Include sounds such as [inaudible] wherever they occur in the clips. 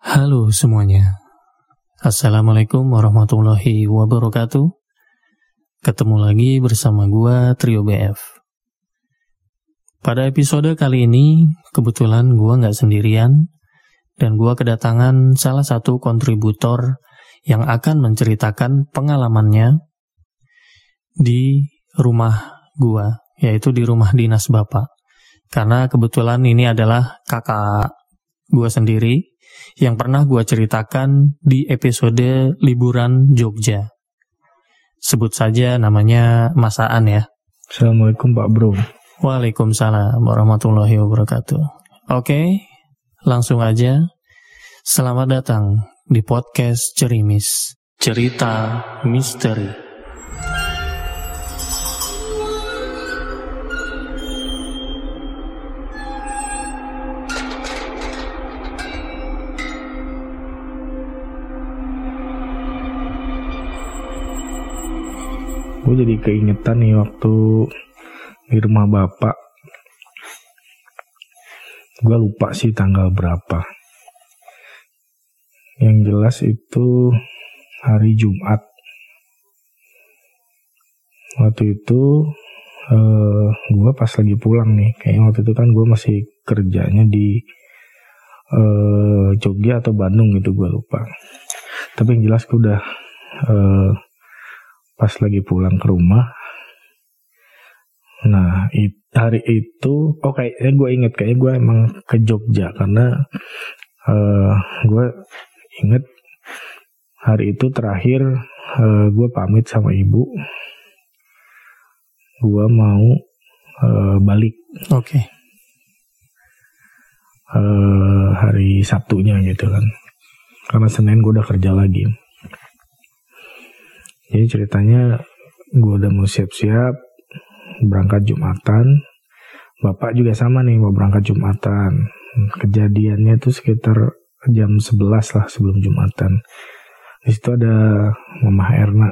Halo semuanya. Assalamualaikum warahmatullahi wabarakatuh. Ketemu lagi bersama gua Trio BF. Pada episode kali ini, kebetulan gua nggak sendirian dan gua kedatangan salah satu kontributor yang akan menceritakan pengalamannya di rumah gua, yaitu di rumah dinas bapak. Karena kebetulan ini adalah kakak gua sendiri yang pernah gue ceritakan di episode liburan Jogja. Sebut saja namanya Masaan ya. Assalamualaikum Pak Bro. Waalaikumsalam warahmatullahi wabarakatuh. Oke, langsung aja. Selamat datang di podcast Cerimis. Cerita Misteri. Gue jadi keingetan nih waktu di rumah bapak. Gue lupa sih tanggal berapa. Yang jelas itu hari Jumat. Waktu itu eh, gue pas lagi pulang nih kayaknya waktu itu kan gue masih kerjanya di uh, Jogja atau Bandung gitu gue lupa. Tapi yang jelas gue udah uh, pas lagi pulang ke rumah. Nah it, hari itu oh kayaknya gue inget kayaknya gue emang ke Jogja karena uh, gue inget hari itu terakhir uh, gue pamit sama ibu. Gue mau uh, balik. Oke. Okay. uh, hari Sabtunya gitu kan. Karena Senin gue udah kerja lagi jadi ceritanya gue udah mau siap-siap berangkat Jumatan. Bapak juga sama nih mau berangkat Jumatan. Kejadiannya itu sekitar jam 11 lah sebelum Jumatan. Di situ ada Mama Erna.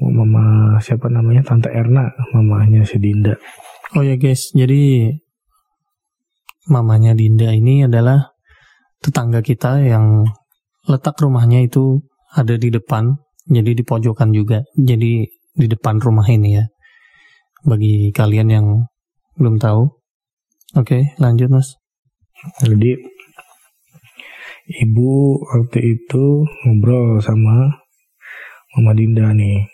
Mama siapa namanya? Tante Erna, mamanya si Dinda. Oh ya guys, jadi mamanya Dinda ini adalah tetangga kita yang letak rumahnya itu ada di depan, jadi di pojokan juga, jadi di depan rumah ini ya. Bagi kalian yang belum tahu. Oke, lanjut mas. Jadi ibu waktu itu ngobrol sama Mama Dinda nih.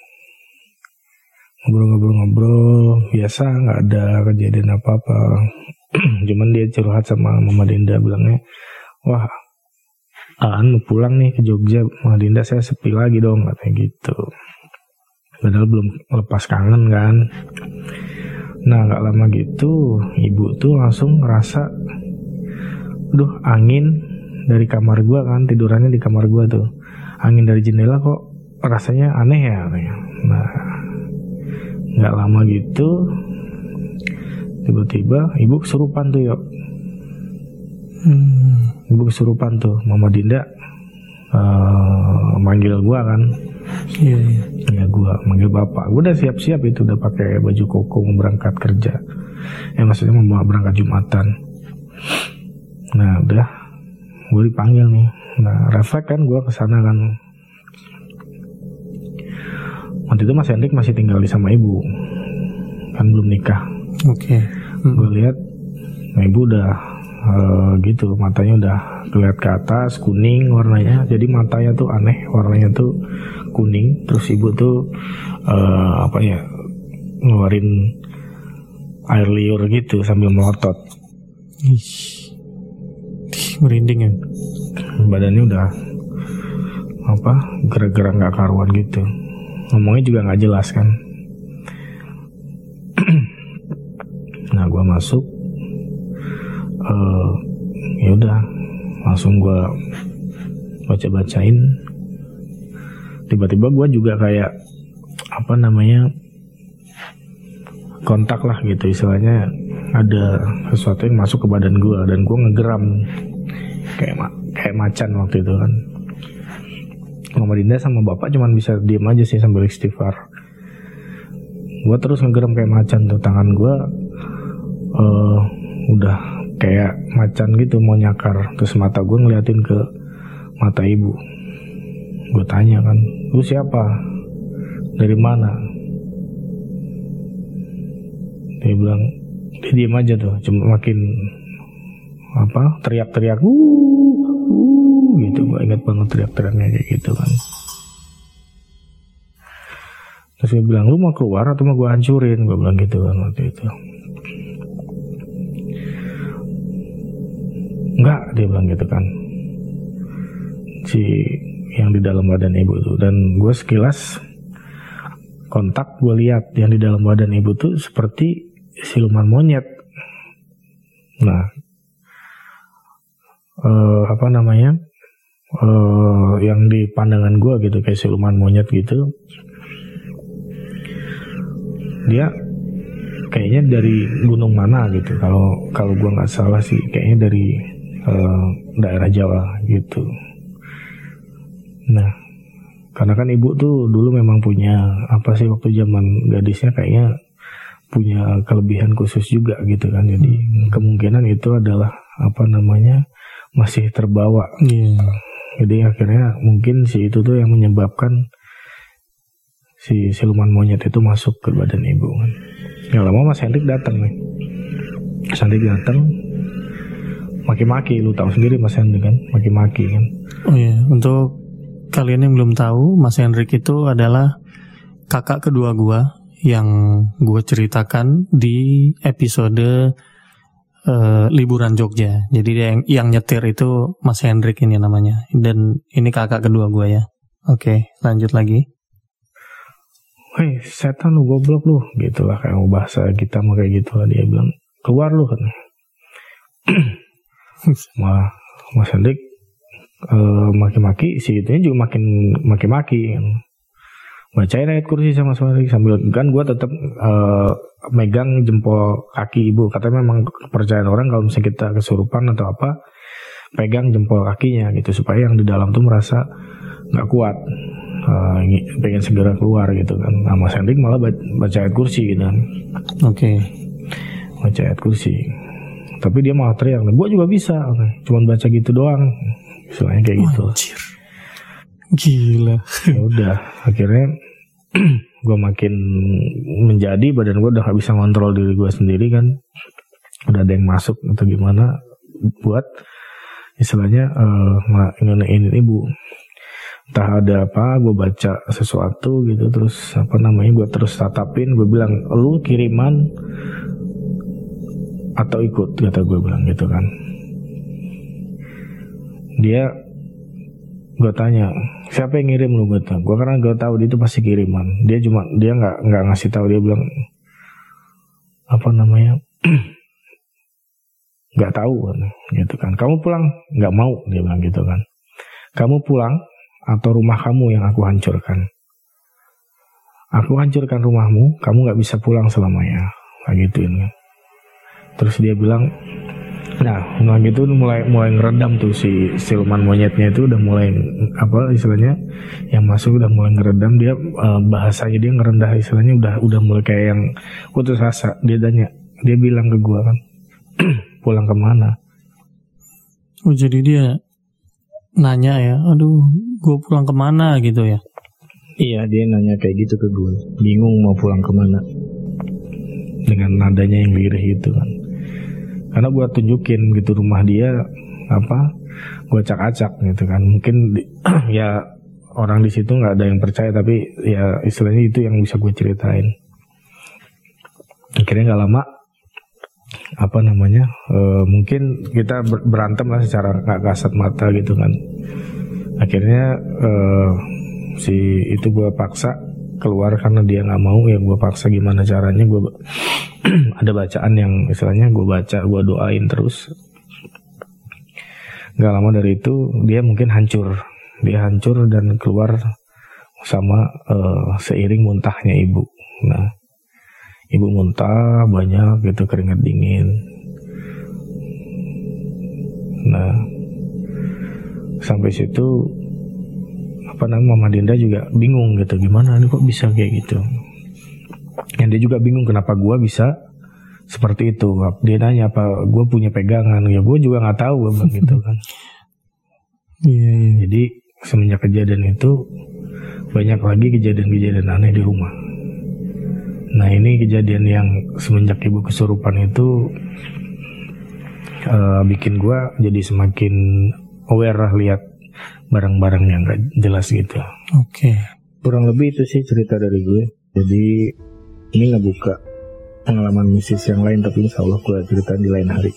Ngobrol-ngobrol-ngobrol, biasa nggak ada kejadian apa-apa. [clears throat] Cuman dia curhat sama Mama Dinda bilangnya, wah Aan mau pulang nih ke Jogja Dinda saya sepi lagi dong katanya gitu. Padahal belum lepas kangen kan. Nah nggak lama gitu ibu tuh langsung ngerasa duh angin dari kamar gua kan tidurannya di kamar gua tuh. Angin dari jendela kok rasanya aneh ya nah nggak lama gitu tiba-tiba ibu kesurupan tuh yuk. Hmm ibu kesurupan tuh mama Dinda uh, manggil gua kan. Iya iya. Ya gua manggil bapak. Gua udah siap-siap itu udah pakai baju koko mau berangkat kerja. Ya maksudnya mau berangkat jumatan. Nah udah gue dipanggil nih. Nah refleks kan gue ke sana kan. Waktu itu Mas Hendrik masih tinggal di sama ibu. Kan belum nikah. Oke. Okay. hmm. gue lihat nah ibu udah uh, gitu. Matanya udah keliat ke atas kuning warnanya. Jadi matanya tuh aneh warnanya tuh kuning. Terus ibu tuh uh, apa ya ngeluarin air liur gitu sambil melotot. Ish. merinding ya. Badannya udah apa gerak-gerak nggak karuan gitu. Ngomongnya juga nggak jelas kan. [clears throat] Nah gue masuk uh, ya udah langsung gue baca bacain tiba-tiba gue juga kayak apa namanya kontak lah gitu. Istilahnya ada sesuatu yang masuk ke badan gue dan gue ngegeram. Kayak ma kayak macan waktu itu kan. Mama Dinda sama bapak cuman bisa diem aja sih sambil istighfar. Gue terus ngegeram kayak macan tuh. Tangan gue uh, udah kayak macan gitu mau nyakar terus mata gue ngeliatin ke mata ibu. Gue tanya kan lu siapa? Dari mana? Dia bilang dia diem aja tuh cuma makin apa teriak-teriak uh, uh gitu. Gue inget banget teriak-teriaknya kayak gitu kan. Terus dia bilang lu mau keluar atau mau gue hancurin? Gue bilang gitu kan waktu itu dia bilang gitu kan. Si yang di dalam badan ibu tuh dan gue sekilas kontak gue lihat yang di dalam badan ibu tuh seperti siluman monyet. Nah uh, apa namanya? Uh, yang di pandangan gue gitu kayak siluman monyet gitu. Dia kayaknya dari gunung mana gitu. Kalau kalau gue nggak salah sih kayaknya dari uh, daerah Jawa gitu. Nah, karena kan ibu tuh dulu memang punya apa sih waktu zaman gadisnya kayaknya punya kelebihan khusus juga gitu kan. Jadi hmm. kemungkinan itu adalah apa namanya masih terbawa. Yeah. Jadi akhirnya mungkin si itu tuh yang menyebabkan si siluman monyet itu masuk ke badan ibu kan. Yang lama Mas Hendrik datang nih. Mas Hendrik datang maki-maki lu tahu sendiri Mas Hendrik kan maki-maki kan oh iya untuk kalian yang belum tahu Mas Hendrik itu adalah kakak kedua gua yang gue ceritakan di episode uh, liburan Jogja. Jadi yang yang nyetir itu Mas Hendrik ini namanya dan ini kakak kedua gue ya. Oke, lanjut lagi. Hei setan lu goblok lu gitulah kayak bahasa kita mau kayak gitu lah dia bilang keluar lu kan [clears throat] Ma, Mas Hendrik uh, maki-maki si itu juga makin maki-maki. Bacain ayat kursi sama Mas Hendrik sambil kan gue tetap uh, megang jempol kaki ibu. Katanya memang kepercayaan orang kalau misalnya kita kesurupan atau apa pegang jempol kakinya gitu supaya yang di dalam tuh merasa nggak kuat. Uh, pengen segera keluar gitu kan. Nah, Mas Hendrik malah baca ayat kursi gitu kan. Oke. Okay. baca ayat kursi tapi dia malah teriak gue juga bisa. Cuman baca gitu doang. Istilahnya kayak gitu. Anjir. gila. Ya udah akhirnya [clears throat] gue makin menjadi badan gue udah gak bisa ngontrol diri gue sendiri kan. Udah ada yang masuk atau gimana buat istilahnya uh, ini ibu entah ada apa gue baca sesuatu gitu terus apa namanya gue terus tatapin gue bilang lu kiriman atau ikut kata gue bilang gitu kan. Dia gue tanya siapa yang ngirim lu? Gue tahu gue karena gue tahu dia itu pasti kiriman. Dia cuma dia nggak nggak ngasih tahu. Dia bilang apa namanya? [clears throat] Nggak tahu gitu kan. Kamu pulang? Nggak mau dia bilang gitu kan. Kamu pulang atau rumah kamu yang aku hancurkan? Aku hancurkan rumahmu kamu nggak bisa pulang selamanya kayak gituin kan terus dia bilang nah nah gitu mulai mulai ngeredam tuh si siluman monyetnya itu udah mulai apa istilahnya yang masuk udah mulai ngeredam. Dia uh, bahasanya dia ngerendah istilahnya udah udah mulai kayak yang putus asa. Dia tanya dia bilang ke gua kan [clears throat] pulang ke mana? Oh jadi dia nanya ya aduh gua pulang ke mana? Gitu ya. Iya dia nanya kayak gitu ke gue bingung mau pulang ke mana. Dengan nadanya yang lirih itu kan karena gue tunjukin gitu rumah dia apa gue acak-acak gitu kan. Mungkin di, [clears throat] ya orang di situ nggak ada yang percaya tapi ya istilahnya itu yang bisa gue ceritain. Akhirnya nggak lama apa namanya e, mungkin kita berantem lah secara nggak kasat mata gitu kan. Akhirnya e, si itu gue paksa keluar karena dia nggak mau ya gue paksa gimana caranya gue [clears throat] ada bacaan yang istilahnya gue baca gue doain terus. Nggak lama dari itu dia mungkin hancur. Dia hancur dan keluar sama uh, seiring muntahnya ibu. Nah ibu muntah banyak gitu keringat dingin. Nah sampai situ apa namanya Mama Dinda juga bingung gitu gimana ini kok bisa kayak gitu yang dia juga bingung kenapa gue bisa seperti itu. Dia nanya apa gue punya pegangan? Ya gue juga nggak tahu gue bilang [laughs] gitu kan. Iya, iya. jadi semenjak kejadian itu banyak lagi kejadian-kejadian aneh di rumah. Nah ini kejadian yang semenjak ibu kesurupan itu eh, bikin gue jadi semakin aware lah lihat barang-barang yang gak jelas gitu. Oke. kurang lebih itu sih cerita dari gue. Jadi ini ngebuka pengalaman mistis yang lain tapi insya Allah gue cerita di lain hari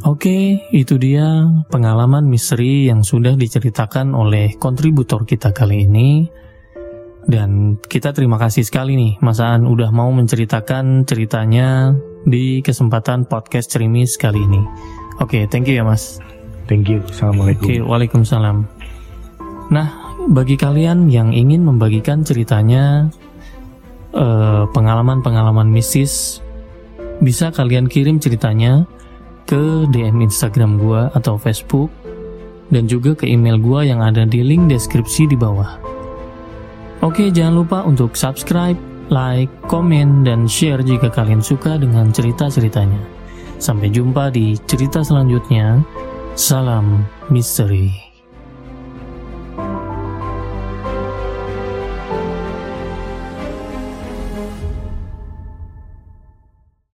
Oke, itu dia pengalaman misteri yang sudah diceritakan oleh kontributor kita kali ini. Dan kita terima kasih sekali nih, Mas Aan udah mau menceritakan ceritanya di kesempatan podcast Cerimis kali ini. Oke, thank you ya Mas. thank you assalamualaikum Oke, waalaikumsalam. Nah, bagi kalian yang ingin membagikan ceritanya, eh, pengalaman-pengalaman mistis, bisa kalian kirim ceritanya ke DM Instagram gua atau Facebook, dan juga ke email gua yang ada di link deskripsi di bawah. Oke, jangan lupa untuk subscribe, like, komen, dan share jika kalian suka dengan cerita-ceritanya. Sampai jumpa di cerita selanjutnya. Salam misteri.